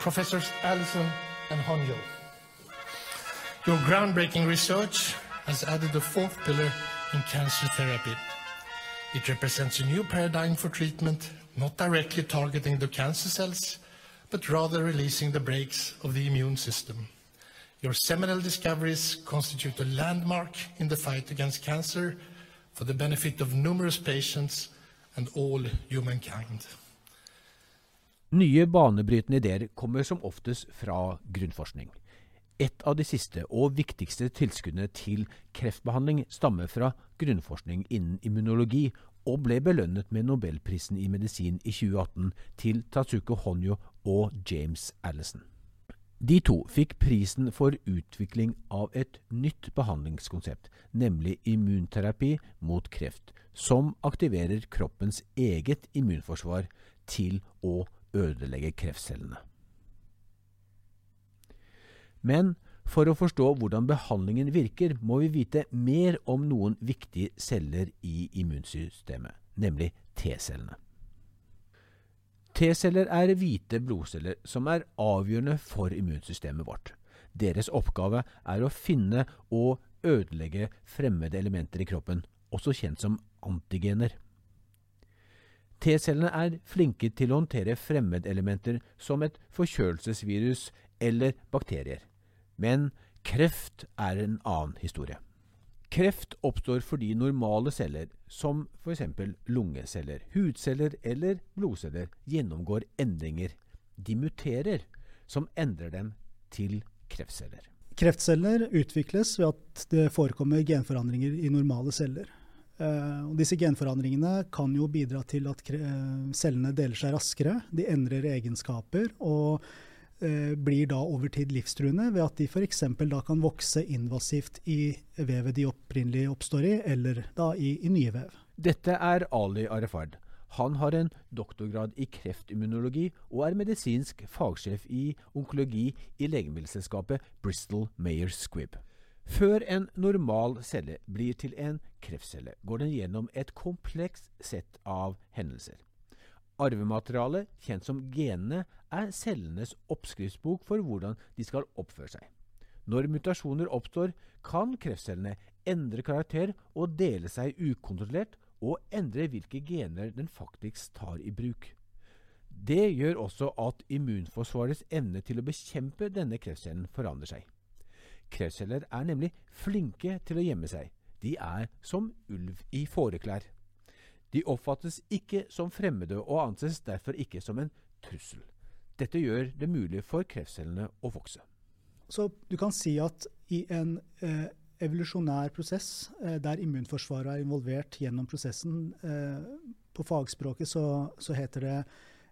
Professors Allison and Honjo. Your groundbreaking research has added a fourth pillar in cancer therapy. It represents a new paradigm for treatment, not directly targeting the cancer cells, but rather releasing the brakes of the immune system. Your seminal discoveries constitute a landmark in the fight against cancer for the benefit of numerous patients and all humankind. Nye banebrytende ideer kommer som oftest fra grunnforskning. Et av de siste og viktigste tilskuddene til kreftbehandling stammer fra grunnforskning innen immunologi, og ble belønnet med nobelprisen i medisin i 2018 til Tatsuko Honyo og James Allison. De to fikk prisen for utvikling av et nytt behandlingskonsept, nemlig immunterapi mot kreft, som aktiverer kroppens eget immunforsvar til å ødelegge kreftcellene. Men for å forstå hvordan behandlingen virker, må vi vite mer om noen viktige celler i immunsystemet, nemlig T-cellene. T-celler er hvite blodceller som er avgjørende for immunsystemet vårt. Deres oppgave er å finne og ødelegge fremmede elementer i kroppen, også kjent som antigener. T-cellene er flinke til å håndtere fremmedelementer som et forkjølelsesvirus eller bakterier. Men kreft er en annen historie. Kreft oppstår fordi normale celler, som f.eks. lungeceller, hudceller eller blodceller, gjennomgår endringer. De muterer, som endrer dem til kreftceller. Kreftceller utvikles ved at det forekommer genforandringer i normale celler. Uh, disse genforandringene kan jo bidra til at cellene deler seg raskere. De endrer egenskaper og uh, blir da over tid livstruende ved at de f.eks. da kan vokse invasivt i vevet de opprinnelig oppstår i, eller da i, i nye vev. Dette er Ali Arefard. Han har en doktorgrad i kreftimmunologi og er medisinsk fagsjef i onkologi i legemiddelselskapet Bristol Mayer Squibb. Før en normal celle blir til en kreftcelle, går den gjennom et komplekst sett av hendelser. Arvematerialet, kjent som genene, er cellenes oppskriftsbok for hvordan de skal oppføre seg. Når mutasjoner oppstår, kan kreftcellene endre karakter og dele seg ukontrollert, og endre hvilke gener den faktisk tar i bruk. Det gjør også at immunforsvarets evne til å bekjempe denne kreftcellen forandrer seg. Kreftceller er nemlig flinke til å gjemme seg. De er som ulv i fåreklær. De oppfattes ikke som fremmede og anses derfor ikke som en trussel. Dette gjør det mulig for kreftcellene å vokse. Så du kan si at i en eh, evolusjonær prosess eh, der immunforsvaret er involvert gjennom prosessen eh, På fagspråket så, så heter det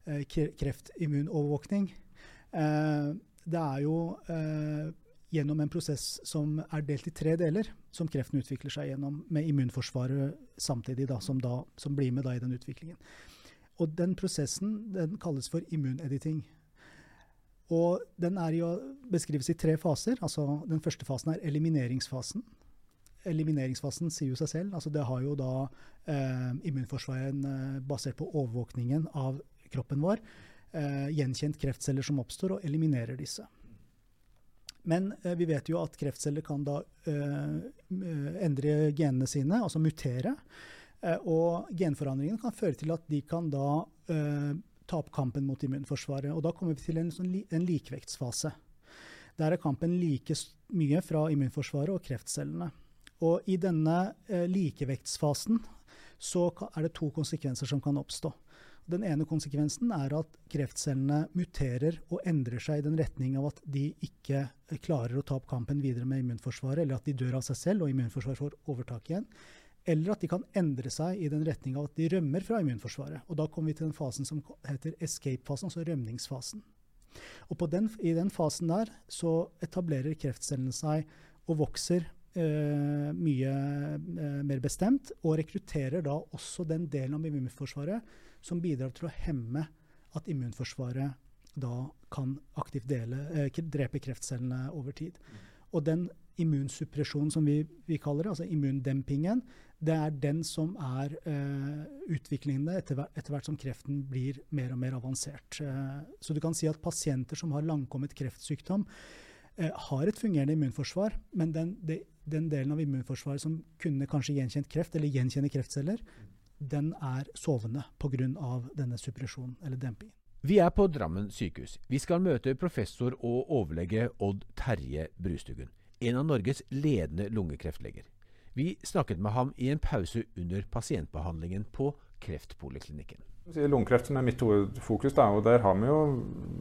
eh, kreftimmunovervåkning. Eh, det er jo eh, gjennom en prosess som er delt i tre deler, som kreften utvikler seg gjennom, med immunforsvaret samtidig, da, som, da, som, blir med da, i den utviklingen. Og den prosessen den kalles for immunediting. Og den er jo, beskrives i tre faser. altså Den første fasen er elimineringsfasen. Elimineringsfasen sier jo seg selv. altså Det har jo da eh, immunforsvaret eh, basert på overvåkningen av kroppen vår. Eh, gjenkjent kreftceller som oppstår, og eliminerer disse. Men eh, vi vet jo at kreftceller kan da eh, endre genene sine, altså mutere. Eh, og genforandringene kan føre til at de kan da ta opp kampen mot immunforsvaret. Og da kommer vi til en, sånn en likvektsfase. Der er kampen like mye fra immunforsvaret og kreftcellene. Og i denne likevektsfasen så er det to konsekvenser som kan oppstå. Den ene konsekvensen er at kreftcellene muterer og endrer seg i den retning av at de ikke klarer å ta opp kampen videre med immunforsvaret, eller at de dør av seg selv og immunforsvaret får overtak igjen. Eller at de kan endre seg i den retning av at de rømmer fra immunforsvaret. Og da kommer vi til den fasen som heter escape-fasen, altså rømningsfasen. Og den, i den fasen der så etablerer kreftcellene seg og vokser Uh, mye uh, mer bestemt, og rekrutterer da også den delen av immunforsvaret som bidrar til å hemme at immunforsvaret da kan aktivt dele, eh, drepe kreftcellene over tid. Mm. Og den immunsuppresjonen som vi, vi, kaller det, altså immundempingen, det er den som er eh, utviklingene etter, etter, hvert som kreften blir mer og mer avansert. Eh, så du kan si at pasienter som har langkommet kreftsykdom, uh, har et fungerende immunforsvar, men den, de, den, delen av immunforsvaret som kunne kanskje gjenkjent kreft, eller gjenkjenne kreftceller, den er sovende pga. denne suppresjonen eller dempingen. Vi er på Drammen sykehus. Vi skal møte professor og overlege Odd Terje Brustugun, en av Norges ledende lungekreftleger. Vi snakket med ham i en pause under pasientbehandlingen på Kreftpoliklinikken. Lungekreft som er mitt hovedfokus, da, og der har vi jo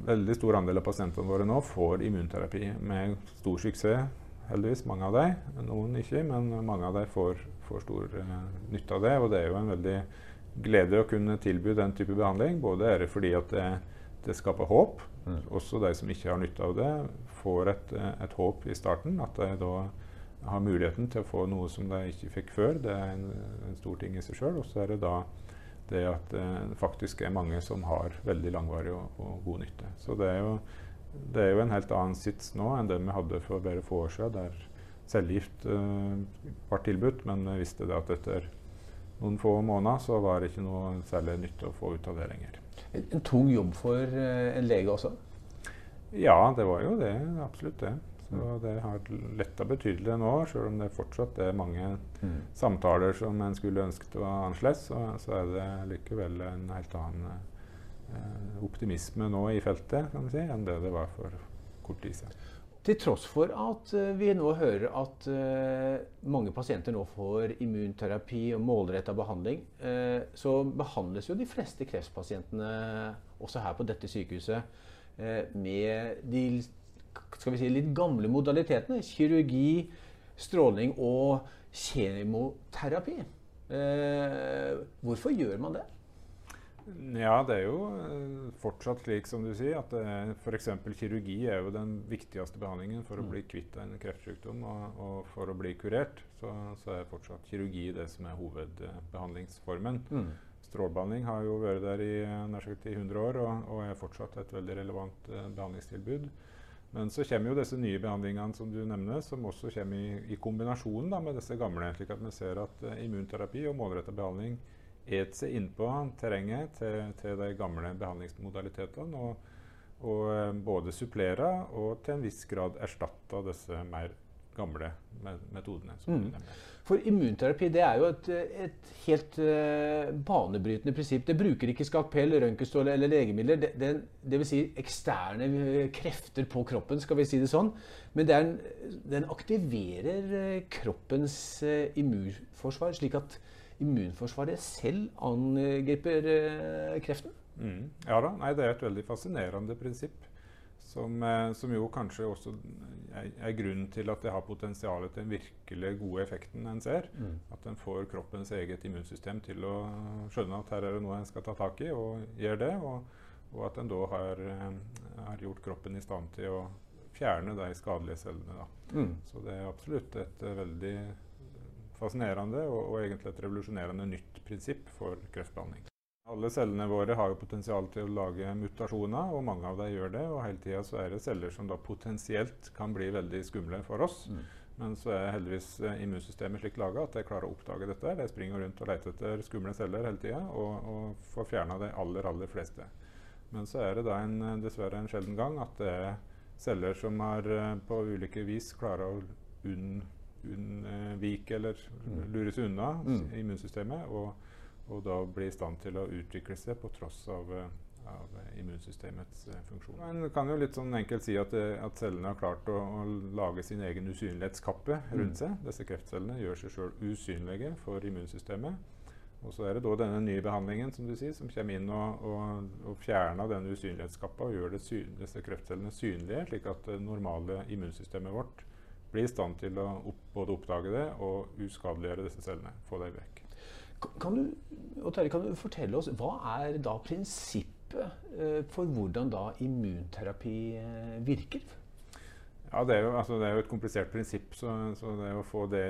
veldig stor andel av pasientene våre nå får immunterapi med stor suksess. Heldigvis mange av dem. Noen ikke, men mange av dem får, får stor uh, nytte av det. Og det er jo en veldig glede å kunne tilby den type behandling. Både er det fordi at det, det skaper håp. Mm. Også de som ikke har nytte av det, får et, et håp i starten. At de da har muligheten til å få noe som de ikke fikk før. Det er en, en stor ting i seg sjøl. Og så er det da det at det faktisk er mange som har veldig langvarig og, og god nytte. Så det er, jo, det er, jo, en helt annen sits nå enn det vi hadde for bare få år siden, der cellegift uh, var tilbudt, men vi visste det at etter noen få måneder så var det ikke noe særlig nytte å få ut av det lenger. En, en tung jobb for uh, en lege også? Ja, det var jo det. Absolutt det. Så det har letta betydelig nå, selv om det fortsatt er mange mm. samtaler som en skulle ønsket var annerledes. Så, så, er det likevel en helt annen eh, optimisme nå i feltet kan si, enn det det var for kort tid siden. Til tross for at uh, vi nå hører at uh, mange pasienter nå får immunterapi og målretta behandling, så behandles jo de fleste kreftpasientene også her på dette sykehuset med de si, litt gamle modalitetene. Kirurgi, stråling og kjemoterapi. Eh, hvorfor gjør man det? Ja, det er jo eh, fortsatt slik som du sier, at f.eks. kirurgi er jo den viktigste behandlingen for å mm. bli kvitt en kreftsykdom og, og for å bli kurert. Så, så, er fortsatt kirurgi det som er hovedbehandlingsformen. Mm. Strålebehandling har jo vært der i nær sagt i 100 år og, og, er fortsatt et veldig relevant uh, behandlingstilbud. Men så kommer jo disse nye behandlingene som du nevner, som også kommer i, i kombinasjon da, med disse gamle. slik at vi ser at uh, immunterapi og målrettet behandling et seg innpå terrenget til, til, de gamle behandlingsmodalitetene. Og, og uh, både supplere og til en viss grad erstatte disse mer gamle metodene. Mm. For immunterapi det er jo et, et helt uh, banebrytende prinsipp. Det bruker ikke skalpell, røntgenstråle eller legemidler. Det, det, det, vil si eksterne eh, krefter på kroppen, skal vi si det sånn. Men en, den aktiverer kroppens uh, immunforsvar, slik at immunforsvaret selv angriper kreften. Mm. Ja da, Nei, det er et veldig fascinerende prinsipp. Som, eh, som, jo kanskje også er, er, grunnen til at det har potensial til den virkelig gode effekten en ser. Mm. At en får kroppens eget immunsystem til å skjønne at her er det noe en skal ta tak i, og gjør det. Og, og at en da har, eh, har, gjort kroppen i stand til å fjerne de skadelige cellene. Mm. Så det er absolutt et veldig fascinerende og, og egentlig et revolusjonerende nytt prinsipp for kreftbehandling. Alle cellene våre har jo potensial til å lage mutasjoner, og mange av dem gjør det. Og hele tida så er det celler som da potensielt kan bli veldig skumle for oss. Mm. Men så er heldigvis eh, immunsystemet slik laga at de klarer å oppdage dette. De springer rundt og leter etter skumle celler hele tida og, og, får fjerna de aller, aller fleste. Men så er det da en, eh, dessverre en sjelden gang at det er celler som har eh, på ulike vis klarer å unnvike eller mm. lures unna mm. immunsystemet. og og da bli i stand til å utvikle seg på tross av, eh, av immunsystemets uh, funksjon. En kan jo litt sånn enkelt si at, eh, at cellene har klart å, å, lage sin egen usynlighetskappe rundt mm. seg. Disse kreftcellene gjør seg sjøl usynlige for immunsystemet. Og så er det da denne nye behandlingen som du sier, som kommer inn og, og, og fjerner denne usynlighetskappa og gjør disse kreftcellene synlige, slik at det normale immunsystemet vårt blir i stand til å opp, både oppdage det og uskadeliggjøre disse cellene. Få dem vekk. Kan du, Terje, kan du fortelle oss, Hva er da prinsippet eh, for hvordan da immunterapi eh, virker? Ja, det er, jo, altså, det er jo, et komplisert prinsipp, så, så, det å få det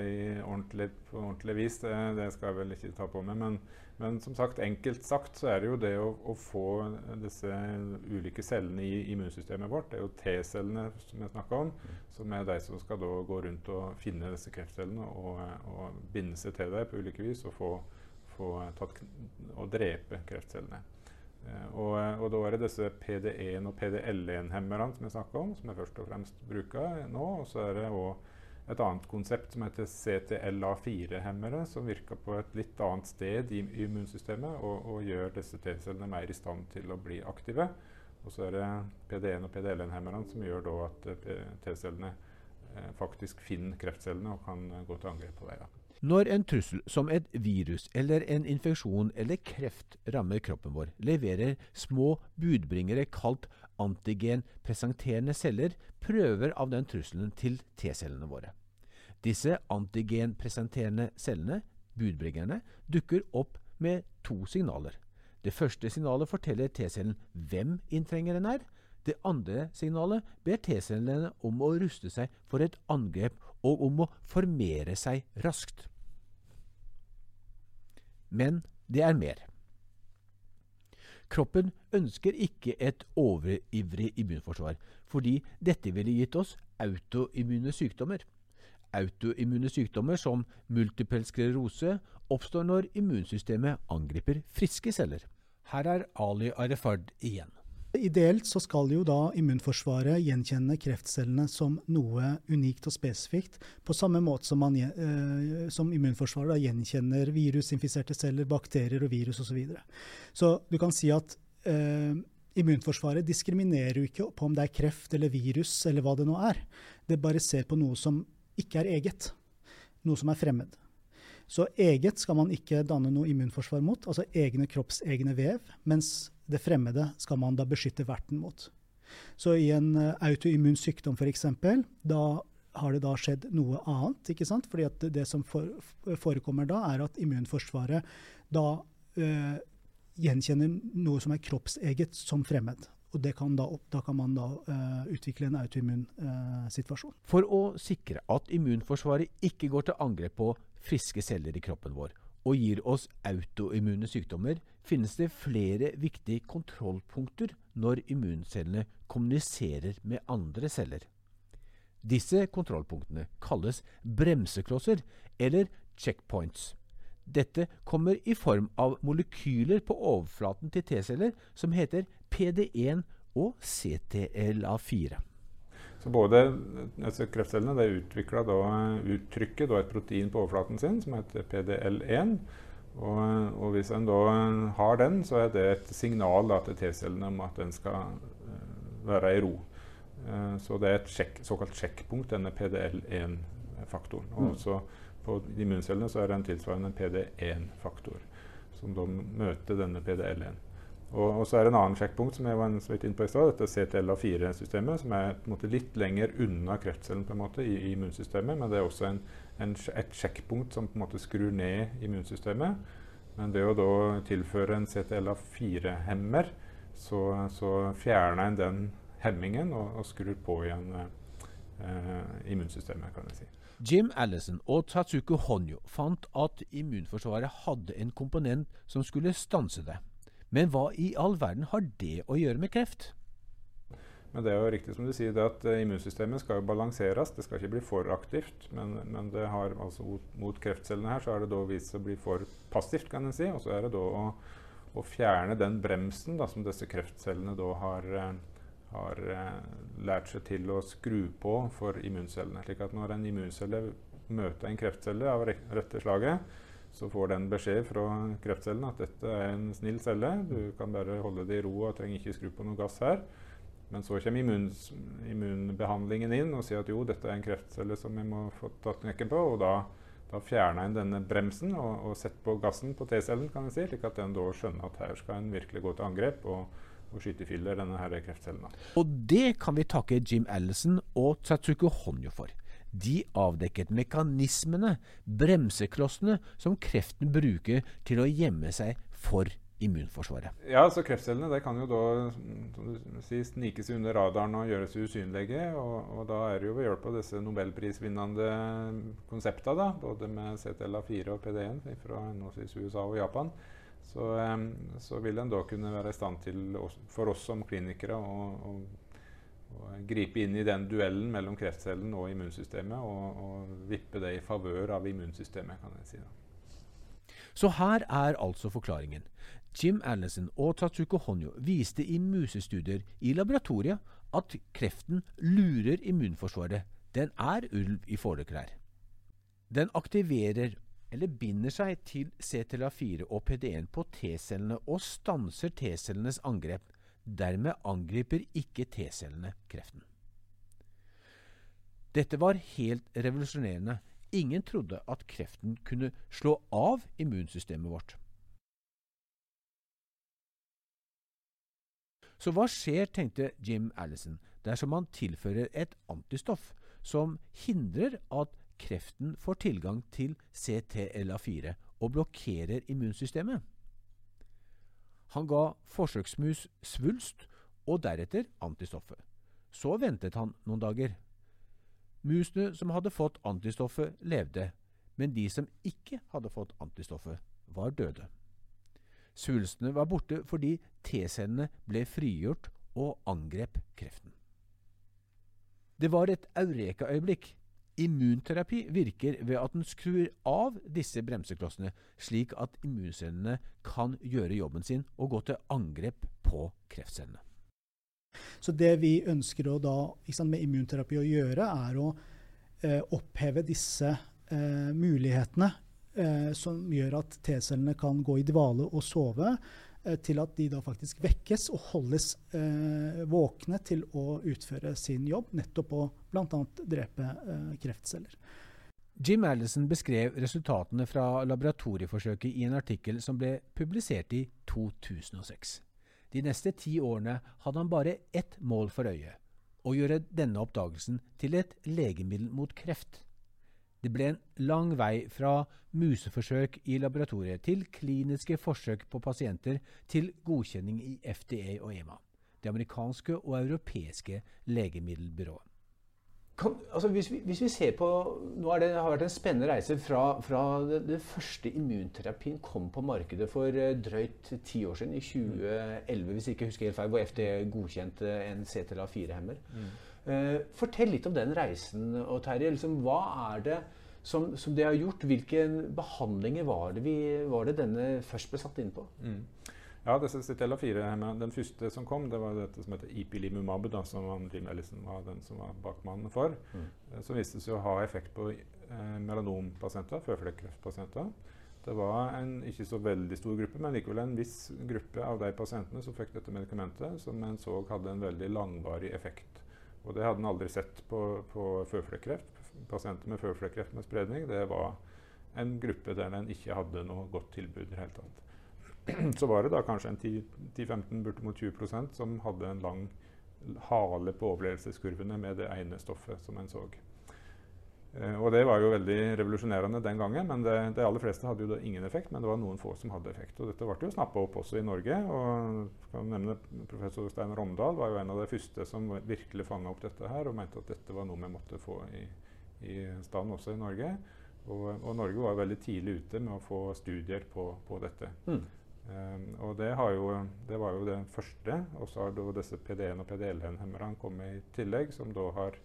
ordentlig, på ordentlig vis, det, det, skal jeg vel ikke ta på meg. Men, men, som sagt, enkelt sagt så er det jo det å, å få disse ulike cellene i immunsystemet vårt. Det er jo T-cellene som jeg snakka om, som er de som skal gå rundt og finne disse kreftcellene og, og binde seg til dem på ulike vis og få, få tatt, og drepe kreftcellene. Eh, og, og, da er det disse PD1 og PDL1-hemmerne som jeg snakka om, som jeg først og fremst bruker nå. Og så er det òg et annet konsept som heter CTLA4-hemmere, som virker på et litt annet sted i immunsystemet og, og gjør disse T-cellene mer i stand til å bli aktive. Og så er det PD1 og PDL1-hemmerne som gjør at eh, T-cellene eh, faktisk finner kreftcellene og kan gå til angrep på dem. Når en trussel som et virus eller en infeksjon eller kreft rammer kroppen vår, leverer små budbringere kalt antigenpresenterende celler prøver av den trusselen til T-cellene våre. Disse antigenpresenterende cellene, budbringerne, dukker opp med to signaler. Det første signalet forteller T-cellen hvem inntrengeren er. Det andre signalet ber T-cellene om å ruste seg for et angrep og om å formere seg raskt. Men det er mer. Kroppen ønsker ikke et overivrig immunforsvar, fordi dette ville gitt oss autoimmune sykdommer. Autoimmune sykdommer som multipel sklerose oppstår når immunsystemet angriper friske celler. Her er Ali Arefard igjen. Ideelt så skal jo da immunforsvaret gjenkjenne kreftcellene som noe unikt og spesifikt, på samme måte som, man, eh, som immunforsvaret da gjenkjenner virusinfiserte celler, bakterier og virus osv. Så, videre. så du kan si at eh, immunforsvaret diskriminerer jo ikke på om det er kreft eller virus eller hva det nå er. Det bare ser på noe som ikke er eget, noe som er fremmed. Så eget skal man ikke danne noe immunforsvar mot, altså egne kroppsegne vev, mens det fremmede skal man da beskytte verten mot. Så i en uh, autoimmun sykdom f.eks., da har det da skjedd noe annet. ikke sant? Fordi at det som forekommer da, er at immunforsvaret da øh, gjenkjenner noe som er kroppseget som fremmed. Og kan da, da, kan man da uh, utvikle en autoimmun uh, situasjon. For å sikre at immunforsvaret ikke går til angrep på friske celler i kroppen vår og gir oss autoimmune sykdommer, finnes det flere viktige kontrollpunkter når immuncellene kommuniserer med andre celler. Disse kontrollpunktene kalles bremseklosser eller checkpoints. Dette kommer i form av molekyler på overflaten til T-celler som heter PD1 og CTLA4. Så både kreftcellene utvikla uttrykket et protein på overflaten sin som heter PDL1. Og, og, hvis en da har den, så er det et signal da, til T-cellene om at den skal uh, være i ro. Uh, så det er et sjekk, såkalt sjekkpunkt, denne PDL1-faktoren. Og mm. også på immuncellene så er det en tilsvarende PD1-faktor, som da møter denne PDL1. Og, så er det en annen sjekkpunkt som jeg var så vidt inne på i stad, dette CTLA4-systemet, som er måte, litt lenger unna kreftcellen på en måte, i, i immunsystemet. Men det er også en, en, et sjekkpunkt som på en måte skrur ned immunsystemet. Men det å da tilføre en CTLA4-hemmer, så, så, fjerner en den hemmingen og, og skrur på igjen eh, immunsystemet, kan jeg si. Jim Allison og Tatsuko Honyo fant at immunforsvaret hadde en komponent som skulle stanse det. Men hva i all verden har det å gjøre med kreft? Men det er jo riktig som du sier, at uh, immunsystemet skal jo balanseres. Det skal ikke bli for aktivt. Men, men har altså mot, kreftcellene her så har det da vist seg å bli for passivt, kan en si. Og så er det da å, å fjerne den bremsen da, som disse kreftcellene da har, uh, har uh, lært seg til å skru på for immuncellene. Slik at når en immuncelle møter en kreftcelle av rette slaget, så får den beskjed fra kreftcellen at dette er en snill celle. Du kan bare holde det i ro og trenger ikke skru på noe gass her. Men så kommer immuns, immunbehandlingen inn og sier at jo, dette er en kreftcelle som vi må få tatt knekken på. Og da, da fjerner en denne bremsen og, og setter på gassen på T-cellen, kan jeg si, slik at den da skjønner at her skal en virkelig gå til angrep. og og skytefiller denne her kreftcellen. Og det kan vi takke Jim Allison og Tatsuko Honjo for. De avdekket mekanismene, bremseklossene, som kreften bruker til å gjemme seg for immunforsvaret. Ja, så Kreftcellene det kan jo da som du sier, snike under radaren og gjøres usynlige. Og, og, da er det jo ved hjelp av disse nobelprisvinnende konseptene, både med CTLA4 og PD1 fra henholdsvis USA og Japan, så, um, så, vil en da kunne være i stand til, for oss som klinikere, å, gripe inn i den duellen mellom kreftcellen og immunsystemet og, og vippe det i favør av immunsystemet, kan jeg si. da. Så her er altså forklaringen. Jim Allison og Tatsuko Honyo viste i musestudier i laboratoriet at kreften lurer immunforsvaret. Den er ulv i fåreklær. Den aktiverer eller binder seg til CTLA4 og PD1 på T-cellene og stanser T-cellenes angrep. Dermed angriper ikke T-cellene kreften. Dette var helt revolusjonerende, Ingen trodde at kreften kunne slå av immunsystemet vårt. Så hva skjer, tenkte Jim Allison, dersom man tilfører et antistoff som hindrer at kreften får tilgang til CTLA4 og blokkerer immunsystemet? Han ga forsøksmus svulst og deretter antistoffet. Så ventet han noen dager. Musene som hadde fått antistoffet, levde, men de som ikke hadde fått antistoffet, var døde. Svulstene var borte fordi T-cellene ble frigjort og angrep kreften. Det var et eureka-øyeblikk. Immunterapi virker ved at den skrur av disse bremseklossene, slik at immuncellene kan gjøre jobben sin og gå til angrep på kreftcellene. Så det vi ønsker å da, sant, med immunterapi å gjøre, er å eh, oppheve disse eh, mulighetene eh, som gjør at T-cellene kan gå i dvale og sove, til at de da faktisk vekkes og holdes eh, våkne til å utføre sin jobb, nettopp å bl.a. drepe eh, kreftceller. Jim Allison beskrev resultatene fra laboratorieforsøket i en artikkel som ble publisert i 2006. De neste ti årene hadde han bare ett mål for øye å gjøre denne oppdagelsen til et legemiddel mot kreft. Det ble en lang vei fra museforsøk i laboratoriet til kliniske forsøk på pasienter til godkjenning i FDA og EMA, det amerikanske og europeiske legemiddelbyrået. Kan, altså hvis, vi, hvis, vi, ser på Nå det, har det vært en spennende reise fra, fra det, det, første immunterapien kom på markedet for uh, drøyt ti år siden, i 2011, hvis jeg ikke husker helt feil, hvor FDA godkjente en CTLA4-hemmer. Mm. Uh, fortell litt om den reisen. og Terje, liksom, Hva er det som, som det har gjort? Hvilke behandlinger var det, vi, var det denne først ble satt inn på? Mm. Ja, disse Citella-4 Den første som kom, det var dette som heter Ipilimumab, da, som Jim Ellison var den som var bakmannen for. Mm. Eh, som viste seg å ha effekt på eh, melanompasienter, føflekkreftpasienter. Det var en ikke så veldig stor gruppe, men likevel en viss gruppe av de pasientene som fikk dette medikamentet, som en så hadde en veldig langvarig effekt. Og det hadde en aldri sett på, på føflekkreft. Pasienter med føflekkreft med spredning, det var en gruppe der en ikke hadde noe godt tilbud i det hele tatt. så var det da kanskje en 10-15, bortimot 20% som hadde en lang hale på overlevelseskurvene med det ene stoffet som en så. Eh, og det var jo veldig revolusjonerende den gangen. men det, De aller fleste hadde jo da ingen effekt, men det var noen få som hadde effekt. Og dette ble jo snappa opp også i Norge. og kan nevne Professor Stein Romdal var jo en av de første som virkelig fanga opp dette her, og mente at dette var noe vi måtte få i, i stand også i Norge. Og, og, Norge var veldig tidlig ute med å få studier på, på dette. Mm. Um, og det, jo, det, var jo det første. Og så har da disse PD1 og PDL-hemmerne kommet i tillegg, som da har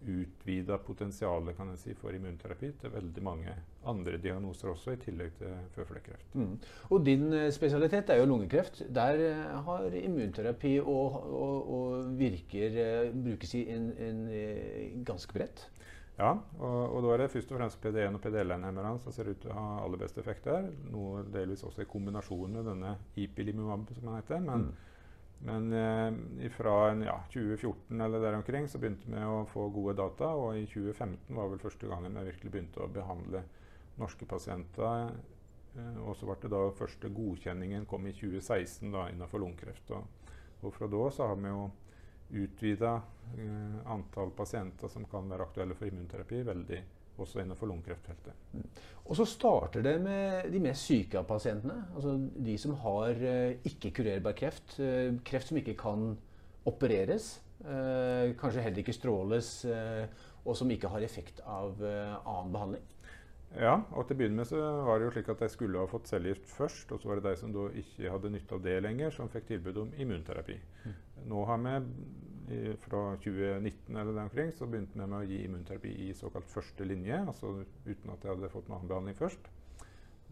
utvida potensialet kan jeg si, for immunterapi til veldig mange andre diagnoser også, i tillegg til føflekkreft. Mm. Og din eh, spesialitet er jo lungekreft. Der eh, har immunterapi og, og, og virker uh, brukes i en, en, en ganske bredt? Ja, og, og, da er det først og fremst PD1 og PDL-hemmerne som ser ut til å ha aller best effekt der. Noe delvis også i kombinasjon med denne ipilimumab, som den heter. Men, mm. men eh, fra ja, 2014 eller der omkring så begynte vi å få gode data. Og i 2015 var vel første gangen vi virkelig begynte å behandle norske pasienter. Eh, og så ble det da første godkjenningen kom i 2016 da, innenfor lungekreft. Og, og fra da så har vi jo utvida eh, antall pasienter som kan være aktuelle for immunterapi, veldig også innenfor lungekreftfeltet. Og så starter det med de mest syke av pasientene. Altså de som har eh, ikke-kurerbar kreft. eh, kreft som ikke kan opereres. eh, kanskje heller ikke stråles. eh, og som ikke har effekt av eh, annen behandling. Ja, og til å begynne med så var det jo slik at de skulle ha fått cellegift først, og så var det de som da ikke hadde nytte av det lenger, som fikk tilbud om immunterapi. Nå har vi fra 2019 eller der omkring, så begynte vi med å gi immunterapi i såkalt første linje, altså uten at de hadde fått noen behandling først.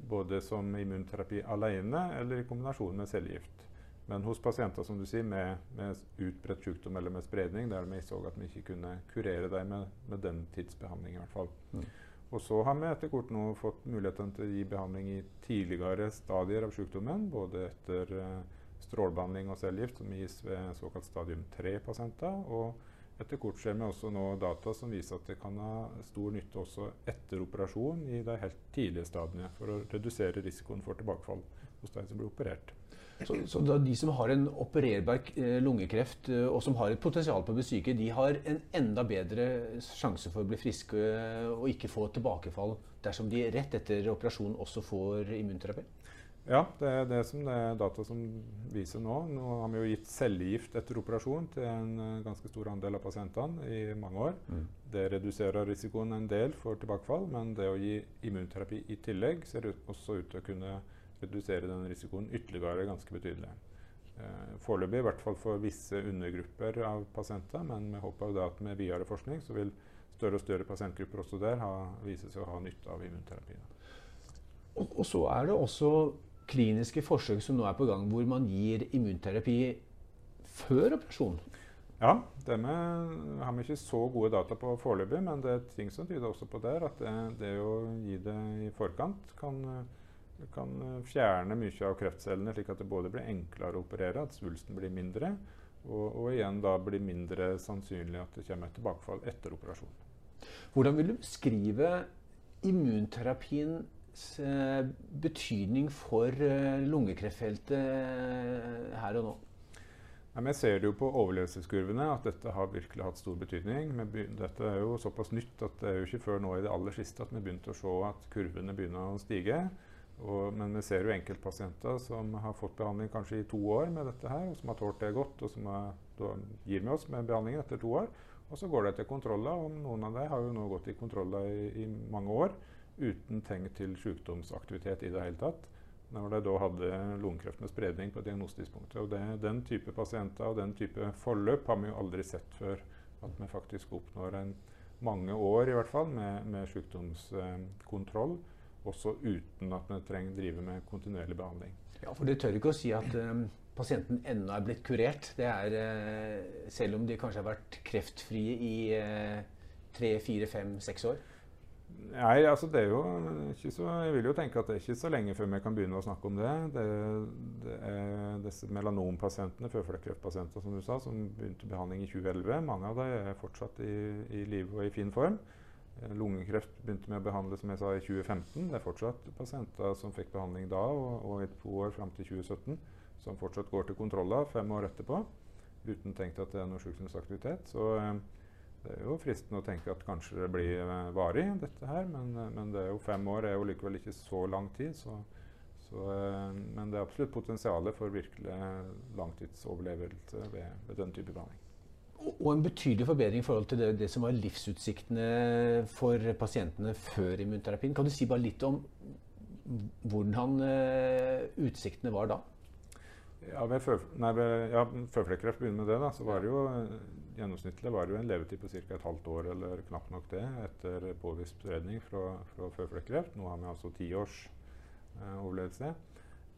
Både som immunterapi alene eller i kombinasjon med cellegift. Men hos pasienter som du sier, med, med utbredt sykdom eller med spredning, der vi så at vi ikke kunne kurere dem med, med den tidsbehandling i hvert fall. Og så har vi etter hvert nå fått muligheten til å gi behandling i tidligere stadier av sykdommen, både etter eh, strålebehandling og cellegift, som gis ved såkalt stadium 3-pasienter. Og etter hvert ser vi også nå data som viser at det kan ha stor nytte også etter operasjon i de helt tidlige stadiene, for å redusere risikoen for tilbakefall hos de som blir operert. Så, så de som har en opererbar eh, lungekreft eh, og som har et potensial på å bli syke, de har en enda bedre sjanse for å bli friske eh, og ikke få tilbakefall dersom de rett etter operasjon også får immunterapi? Ja, det er det som det er data som viser nå. Nå har vi jo gitt cellegift etter operasjon til en ganske stor andel av pasientene i mange år. Det reduserer risikoen en del for tilbakefall, men det å gi immunterapi i tillegg ser også ut til å kunne redusere den risikoen ytterligere ganske betydelig. Eh, Foreløpig i hvert fall for visse undergrupper av pasienter, men vi håper da at med videre forskning så vil større og større pasientgrupper også der ha, vise seg å ha nytte av immunterapien. Og, og så er det også kliniske forsøk som nå er på gang, hvor man gir immunterapi før operasjon. Ja, det med, har vi ikke så gode data på foreløpig, men det er ting som tyder også på der, at det, det å gi det i forkant kan, kan fjerne mye av kreftcellene, slik at det både blir enklere å operere, at svulsten blir mindre, og, og igjen da blir mindre sannsynlig at det kommer et tilbakefall etter operasjonen. Hvordan vil du beskrive immunterapiens eh, betydning for eh, lungekreftfeltet eh, her og nå? Ja, ser det jo på overlevelseskurvene at dette har virkelig hatt stor betydning. Men dette er jo såpass nytt at det er jo ikke før nå i det aller siste at vi begynte å se at kurvene begynner å stige. Og, men vi ser jo enkeltpasienter som har fått behandling kanskje i to år med dette her, og som har tålt det godt, og som er, gir med oss med behandlingen etter to år. Og så går de til kontroller, og noen av dem har jo nå gått i kontroller i, i mange år uten tegn til sykdomsaktivitet i det hele tatt. Når de da hadde lungekreft med spredning på diagnostidspunktet. Og det, den type pasienter og den type forløp har vi jo aldri sett før. At vi faktisk oppnår en, mange år i hvert fall med, med sykdomskontroll. Også uten at vi trenger drive med kontinuerlig behandling. Ja, for du tør ikke å si at eh, pasienten ennå er blitt kurert. Det er, uh, selv om de kanskje har vært kreftfrie i eh, tre, fire, fem, seks år. Nei, altså det er jo ikke så Jeg vil jo tenke at det er ikke så lenge før vi kan begynne å snakke om det. Det, det er disse melanompasientene, føflekkreftpasienter som du sa, som begynte behandling i 2011. Mange av dem er fortsatt i, i live og i fin form. Eh, Lungekreft begynte med å behandle som jeg sa, i 2015. Det er fortsatt pasienter som fikk behandling da og, og i to år fram til 2017, som fortsatt går til kontroller fem år etterpå uten tenkt at det er noe sykdomsaktivitet. Så eh, det er jo fristende å tenke at kanskje det blir eh, varig, dette her. Men, men det er jo fem år er jo likevel ikke så lang tid. Så, så, men det er absolutt potensial for virkelig langtidsoverlevelse ved, ved den type behandling. Og en betydelig forbedring i forhold til det, det som var livsutsiktene for pasientene før immunterapien. Kan du si bare litt om hvordan eh, utsiktene var da? Ja, ved før, nei, ved, ja, føflekkreft begynner med det. da, så var det jo Gjennomsnittlig var det jo en levetid på ca. et halvt år eller knapt nok det etter påvist spredning fra, fra føflekkreft. Nå har vi altså ti års eh, overlevelse.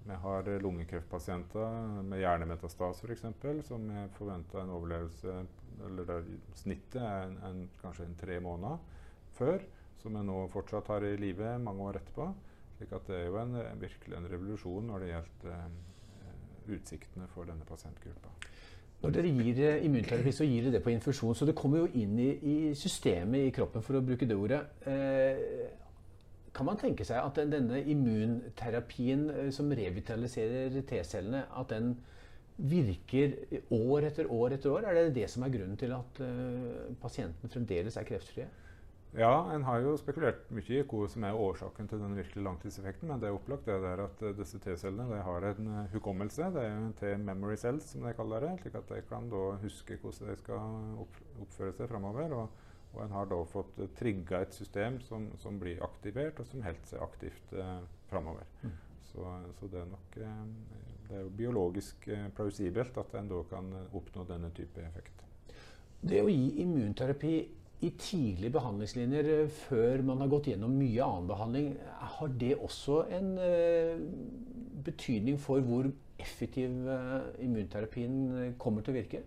Vi har lungekreftpasienter med hjernemetastas f.eks. som er forventa en overlevelse eller der snittet er en, en, kanskje en tre måneder før, som vi nå fortsatt har i live mange år etterpå. slik at det er jo en, virkelig en revolusjon når det gjelder eh, utsiktene for denne pasientgruppa. Når dere gir eh, immunterapi, så gir dere det på infusjon. Så det kommer jo inn i, i systemet i kroppen, for å bruke det ordet. Eh, kan man tenke seg at denne immunterapien eh, som revitaliserer T-cellene, at den virker år etter år etter år? Er det det som er grunnen til at eh, pasienten fremdeles er kreftfrie? Ja, en har jo spekulert mye i hva som er årsaken til den virkelige langtidseffekten. Men det er opplagt det der at uh, disse T-cellene har en hukommelse. Det er jo T-memory cells, som de kaller det. slik at de kan huske hvordan de skal oppføre seg framover. Og, en har da fått uh, trigga et system som, som, blir aktivert, og som holder seg aktivt uh, framover. Mm. Så, så, det er nok det er jo biologisk plausibelt at en da kan oppnå denne type effekt. Det å gi immunterapi i tidlige behandlingslinjer eh, før man har gått gjennom mye annen behandling, har det også en uh, betydning for hvor effektiv immunterapien kommer til å virke?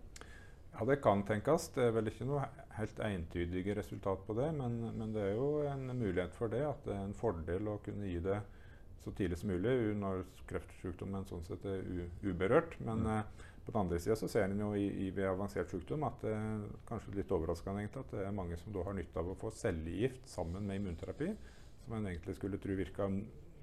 Ja, Det kan tenkes. Det er vel ikke noe helt entydige resultat på det. Men, men, det er jo en mulighet for det. At det er en fordel å kunne gi det så tidlig som mulig når kreftsykdommen sånn sett er uberørt. Men mm. eh, på den andre sida ser en jo i, i, ved avansert sykdom at det er kanskje litt overraskende egentlig, at det er mange som da har nytte av å få cellegift sammen med immunterapi, som en egentlig skulle tro virka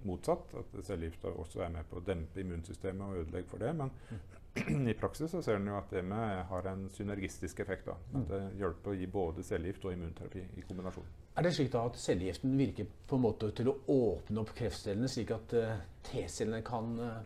motsatt. At cellegifta også er med på å dempe immunsystemet og ødelegge for det. Men mm. i praksis så ser en jo at det med har en synergistisk effekt. da, At det hjelper å gi både cellegift og immunterapi i kombinasjon. Er det slik da at cellegiften virker på en måte til å åpne opp kreftcellene, slik at uh, T-cellene kan uh,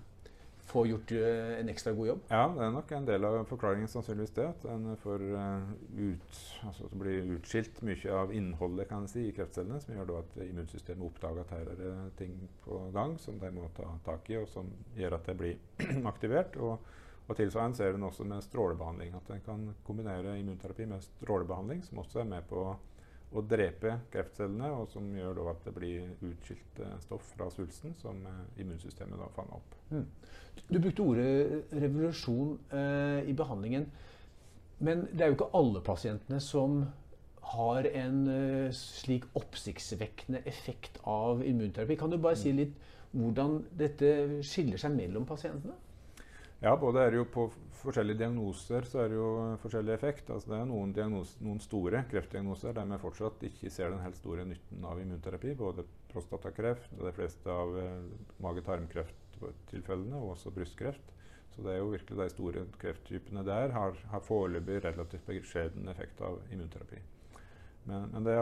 få gjort eh, en ekstra god jobb? Ja, det er nok en del av forklaringen sannsynligvis det. At en får ut, altså det blir utskilt mye av innholdet kan si, i kreftcellene, som gjør at immunsystemet oppdager at her er det ting på gang som de må ta tak i, og som gjør at det blir aktivert. Og, og tilsvarende ser en også med strålebehandling. At en kan kombinere immunterapi med strålebehandling, som også er med på å drepe kreftcellene, og som gjør at det blir utskilt eh, stoff fra svulsten som eh, immunsystemet da fanger opp. Mm. Du brukte ordet revolusjon eh, i behandlingen. Men det er jo ikke alle pasientene som har en uh, slik oppsiktsvekkende effekt av immunterapi. Kan du bare si litt hvordan dette skiller seg mellom pasientene? Ja, både er det jo på forskjellige diagnoser så er det jo forskjellig effekt. Altså det er noen, noen store kreftdiagnoser der vi fortsatt ikke ser den helt store nytten av immunterapi. Både prostatakreft og de fleste av eh, mage-tarm-krefttilfellene, og også brystkreft. Så det er jo virkelig de store krefttypene der har, har foreløpig relativt beskjeden effekt av immunterapi. Men, men, det,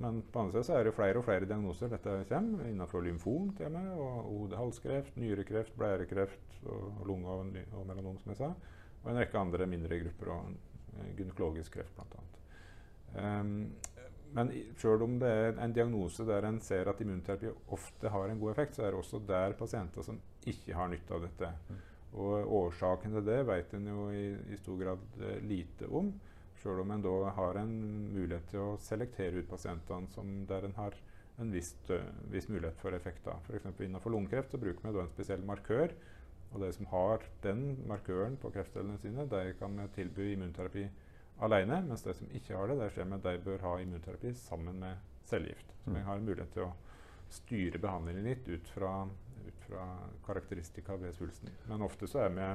men, på andre siden så er det flere og flere diagnoser dette kommer. Innenfor lymfom til og og hode-halskreft, nyrekreft, blærekreft og, lunge og, og, melanom, som jeg sa. Og en rekke andre mindre grupper, og gynekologisk kreft bl.a. Um, ehm, men selv om det er en diagnose der en ser at immunterapi ofte har en god effekt, så er det også der pasienter som ikke har nytte av dette. Mm. Og årsaken til det vet en jo i, i stor grad uh, lite om. Sjøl om en da har en mulighet til å selektere ut pasientene som der en har en viss, viss mulighet for effekter. F.eks. innenfor lungekreft så bruker vi da en spesiell markør. Og de som har den markøren på kreftcellene sine, de kan vi tilby immunterapi alene. Mens de som ikke har det, der skjer med de bør ha immunterapi sammen med cellegift. Så vi mm. har mulighet til å styre behandlingen litt ut fra, ut fra karakteristika ved svulsten. Men ofte så er vi,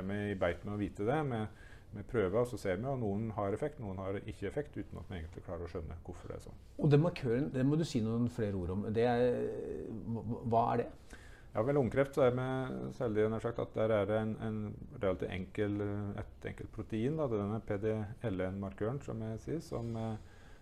er vi i beit med å vite det. med med prøver og så ser vi at noen har effekt, noen har ikke effekt, uten at vi egentlig klarer å skjønne hvorfor det er sånn. Og den markøren, det må du si noen flere ord om. Er, hva er det? Ja, Ved lungekreft er vi særlig sagt at der er det en, en relativt enkel, et enkelt protein, da, denne PDL1-markøren, som jeg sier, som,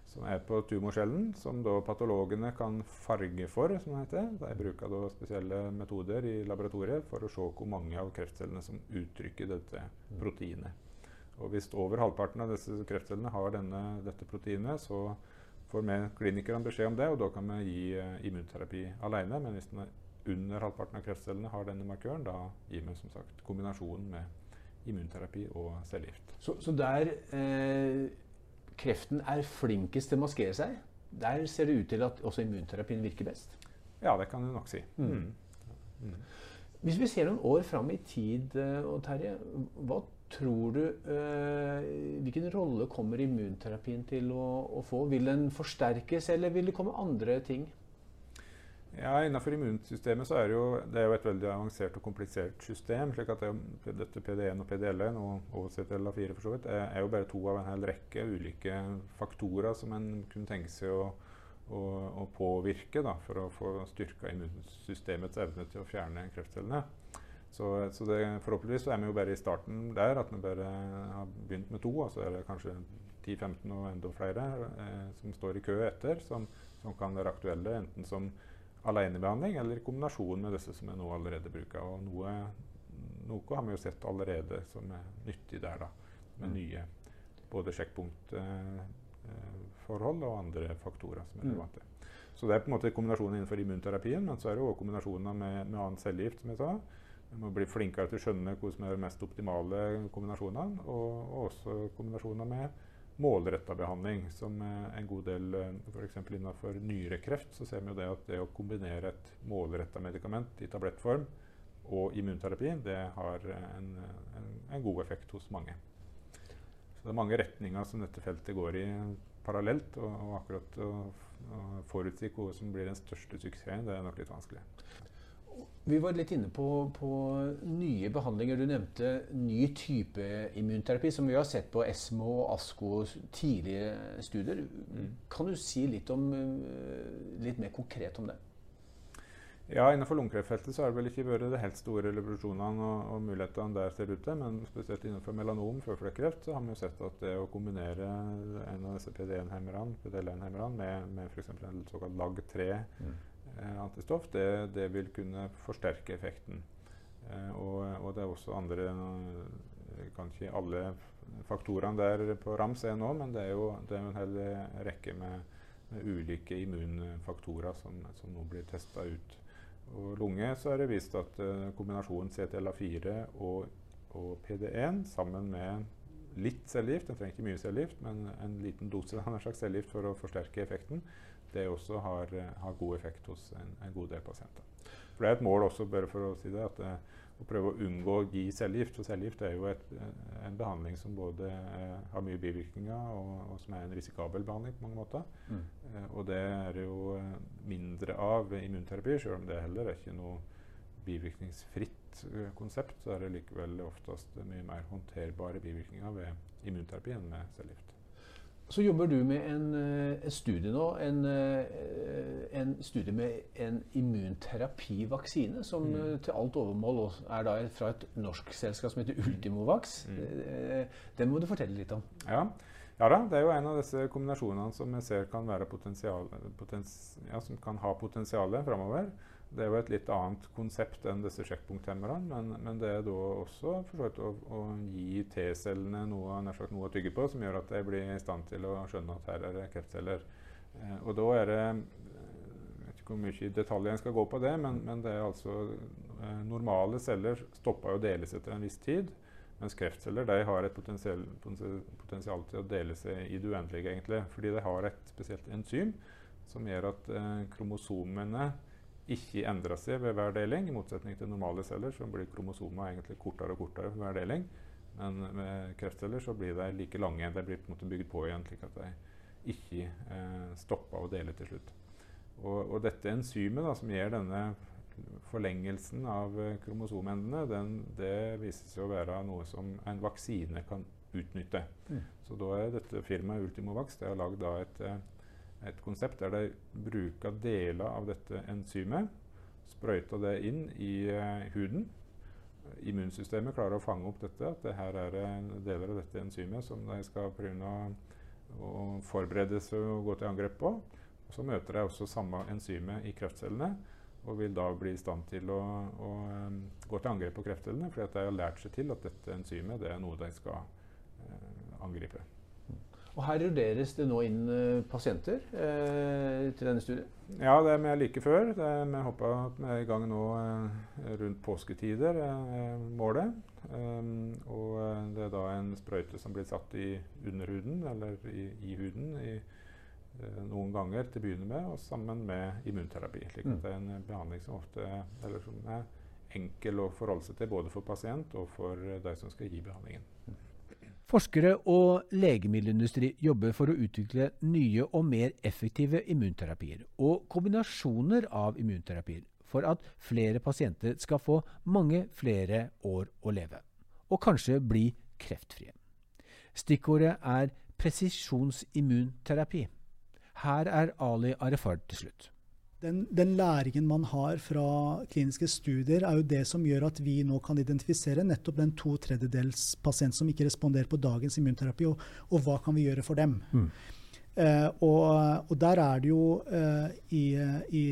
som, er på tumorcellen, som da patologene kan farge for, som det heter. De bruker da spesielle metoder i laboratoriet for å se hvor mange av kreftcellene som uttrykker dette proteinet. Og hvis over halvparten av disse kreftcellene har denne, dette proteinet, så får vi klinikerne beskjed om det, og da kan vi gi uh, immunterapi alene. Men hvis under halvparten av kreftcellene har denne markøren, da gir vi som sagt kombinasjonen med immunterapi og cellegift. Så, så der eh, kreften er flinkest til å maskere seg, der ser det ut til at også immunterapien virker best? Ja, det kan du nok si. Mm. Mm. Mm. Hvis vi ser noen år fram i tid, eh, Terje, hva tror du øh, Hvilken rolle kommer immunterapien til å, å, få? Vil den forsterkes, eller vil det komme andre ting? Ja, Innenfor immunsystemet så er det jo, det er jo et veldig avansert og komplisert system. slik at det, dette PD1 og PDL1 og OCTLA4 for så vidt, er, er, jo bare to av en hel rekke ulike faktorer som en kunne tenke seg å, å, å påvirke da, for å få styrka immunsystemets evne til å fjerne kreftcellene. Så, så det, forhåpentligvis så er vi jo bare i starten der, at vi bare har begynt med to. Og så er det kanskje 10-15 og enda flere eh, som står i kø etter, som, som, kan være aktuelle enten som alenebehandling eller i kombinasjon med disse som vi nå allerede bruker. Og noe, noe, har vi jo sett allerede som er nyttig der, da, med mm. nye både sjekkpunktforhold eh, og andre faktorer som er mm. relevante. Så det er på en måte kombinasjonen innenfor immunterapien, men så er det òg kombinasjoner med, med annen cellegift, som jeg sa. Vi må bli flinkere til å skjønne hva som er de mest optimale kombinasjonene, og, og også kombinasjoner med målretta behandling, som en god del F.eks. innenfor nyrekreft så ser vi jo det at det å kombinere et målretta medikament i tablettform og immunterapi, det har en, en, en god effekt hos mange. Så det er mange retninger som dette feltet går i parallelt. Og, og akkurat å, å forutsi hva som blir den største suksessen, det er nok litt vanskelig. Vi var litt inne på, på, nye behandlinger. Du nevnte ny type immunterapi, som vi har sett på ESMO og ASKO tidlige studier. Mm. Kan du si litt, om, eh, litt mer konkret om det? Ja, Innenfor lungekreftfeltet så har det vel ikke vært de helt store revolusjonene og, og, mulighetene der ser ut til, men spesielt innenfor melanom, føflekkreft, så har vi jo sett at det å kombinere en av disse PD1-hemmerne PD med, med f.eks. en såkalt LAG3-antistoff, mm. Eh, det, det, vil kunne forsterke effekten. Eh, og, og, det er også andre eh, kan ikke alle faktorene der på rams er nå, men det er jo det er en hel rekke med, med ulike immunfaktorer som, som nå blir testa ut og lunge så er det vist at kombinasjonen CTLA4 og, og, PD1 sammen med litt cellegift, den trenger ikke mye cellegift, men en liten dose av en slags cellegift for å forsterke effekten, det også har, uh, har god effekt hos en, en, god del pasienter. For Det er et mål også, bare for å si det, at uh, å prøve å unngå å gi cellegift. For cellegift er jo et, en behandling som både eh, har mye bivirkninger, og, og, som er en risikabel behandling på mange måter. Mm. Eh, og det er det jo eh, mindre av immunterapi, selv om det heller er ikke noe bivirkningsfritt eh, konsept, så er det likevel oftest mye mer håndterbare bivirkninger ved immunterapi enn med cellegift. Så jobber du med en, eh, en studie nå, en, eh, en, studie med en immunterapivaksine, som mm. Eh, til alt overmål er da fra et norsk selskap som heter. Ultimovax. Mm. Den må du fortelle litt om. Ja. ja. da, det er jo en av disse kombinasjonene som jeg ser kan, potens, ja, som kan ha potensial framover. Det er jo et litt annet konsept enn disse sjekkpunkthemmerne, men, men, det er da også forsøkt å, å gi T-cellene noe, noe, å tygge på, som gjør at de blir i stand til å skjønne at her er det kreftceller. Eh, og da er det Jeg vet ikke hvor mye detaljer jeg skal gå på det, men, men det er altså eh, Normale celler stopper å deles etter en viss tid. Mens kreftceller de har et potensial, potensial til å dele seg i det uendelige, egentlig. Fordi de har et spesielt enzym som gjør at eh, kromosomene ikke endra seg ved hver deling, i motsetning til normale celler, som blir kromosoma egentlig kortere og kortere ved hver deling. Men med kreftceller så blir de like lange. De blir på en måte bygd på igjen, slik at de ikke eh, stopper å dele til slutt. Og, og dette enzymet da, som gjør denne forlengelsen av eh, kromosomendene, den, det viser seg å være noe som en vaksine kan utnytte. Mm. Så da er dette firmaet Ultimovax det har lagd et eh, et konsept der de bruker deler av dette enzymet, sprøyter det inn i uh, huden. Immunsystemet klarer å fange opp dette, at det her er deler av dette enzymet som de skal prøve å, forberede seg og gå til angrep på. Og så møter de også samme enzymet i kreftcellene og vil da bli i stand til å, å um, gå til angrep på kreftcellene, fordi de har lært seg til at dette enzymet det er noe de skal uh, angripe. Og Her vurderes det nå inn uh, pasienter eh, til denne studien? Ja, det er vi like før. Det er, vi håper at vi er i gang nå eh, rundt påsketider, eh, målet. Um, og det er da en sprøyte som blir satt i underhuden, eller i, i huden, i, noen ganger til å begynne med, og sammen med immunterapi. slik at mm. det er en behandling som ofte eller som er enkel å forholde seg til både for pasient og for de som skal gi behandlingen. Forskere og legemiddelindustri jobber for å utvikle nye og mer effektive immunterapier og kombinasjoner av immunterapier for at flere pasienter skal få mange flere år å leve, og kanskje bli kreftfrie. Stikkordet er presisjonsimmunterapi. Her er Ali Arefard til slutt. Den, den, læringen man har fra kliniske studier, er jo det som gjør at vi nå kan identifisere nettopp den to tredjedels pasient som ikke responderer på dagens immunterapi, og, og hva kan vi gjøre for dem. Mm. Eh, og, og, der er det jo eh, i, i,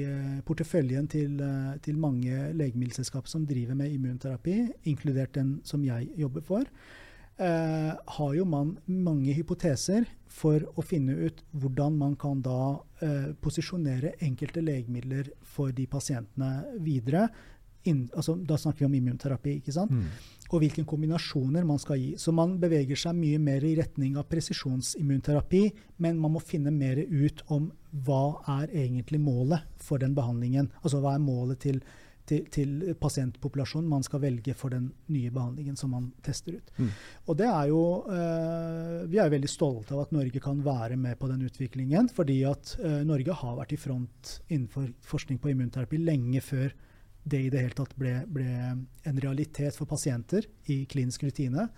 porteføljen til, uh, til mange legemiddelselskap som driver med immunterapi, inkludert den som jeg jobber for, eh, har jo man mange hypoteser for å finne ut hvordan man kan da eh, posisjonere enkelte legemidler for de pasientene videre. In, altså, da snakker vi om immunterapi. ikke sant? Mm. Og hvilke kombinasjoner man skal gi. Så man beveger seg mye mer i retning av presisjonsimmunterapi, men man må finne mer ut om hva er egentlig målet for den behandlingen. Altså hva er målet til til, til, pasientpopulasjonen man skal velge for den nye behandlingen som man tester ut. Mm. Og det er jo, eh, Vi er veldig stolte av at Norge kan være med på den utviklingen. Fordi at eh, Norge har vært i front innenfor forskning på immunterapi lenge før det i det hele tatt ble, ble en realitet for pasienter i klinisk rutine.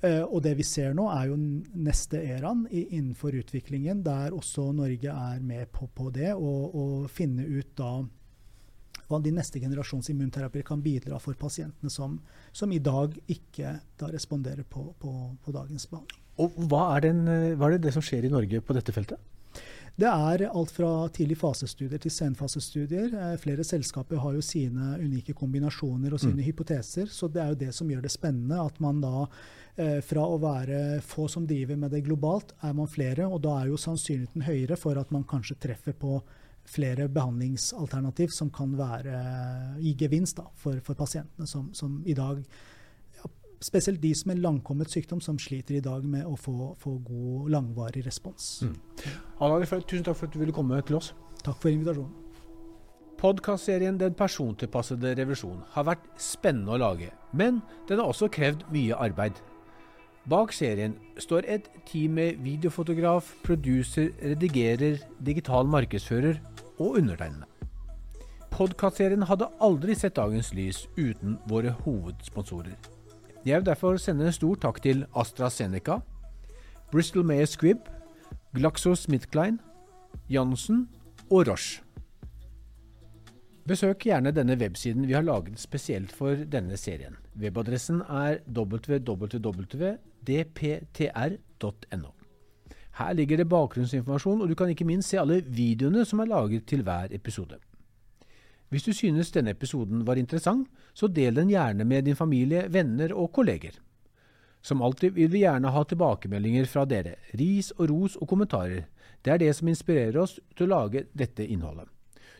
Uh, og det vi ser nå, er jo neste eraen innenfor utviklingen, der også Norge er med på, på det, og, og finne ut da hva de neste generasjons immunterapier kan bidra for pasientene som, som i dag ikke da responderer på, på, på, dagens behandling. Og hva er, den, hva er, det, det som skjer i Norge på dette feltet? Det er alt fra tidlig fasestudier til senfasestudier. Eh, flere selskaper har jo sine unike kombinasjoner og sine mm. hypoteser. Så det er jo det som gjør det spennende. At man da eh, fra å være få som driver med det globalt, er man flere. Og da er jo sannsynligheten høyere for at man kanskje treffer på flere behandlingsalternativ som kan være, gi gevinst da, for, for, pasientene som, som i dag ja, Spesielt de som er langkommet sykdom, som sliter i dag med å få, få god, langvarig respons. Mm. Anna, tusen takk for at du ville komme til oss. Takk for invitasjonen. Podkastserien Den persontilpassede revisjon har vært spennende å lage, men den har også krevd mye arbeid. Bak serien står et team med videofotograf, producer, redigerer, digital markedsfører og undertegnede. Podkastserien hadde aldri sett dagens lys uten våre hovedsponsorer. Jeg vil derfor sende en stor takk til AstraZeneca, Bristol Mayer Squibb, GlaxoSmithKline, Jansen og Roche. Besøk gjerne denne websiden vi har laget spesielt for denne serien. Webadressen er www.dptr.no. Her ligger det bakgrunnsinformasjon, og du kan ikke minst se alle videoene som er laget til hver episode. Hvis du synes denne episoden var interessant, så del den gjerne med din familie, venner og kolleger. Som alltid vil vi gjerne ha tilbakemeldinger fra dere, ris og ros og kommentarer. Det er det som inspirerer oss til å lage dette innholdet.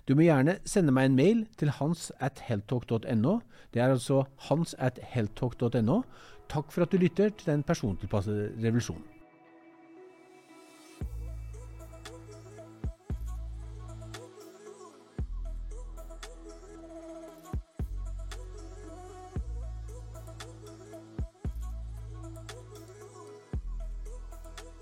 Du må gjerne sende meg en mail til hans at heltalk.no. Det er altså hans at heltalk.no. Takk for at du lytter til Den persontilpassede revolusjonen.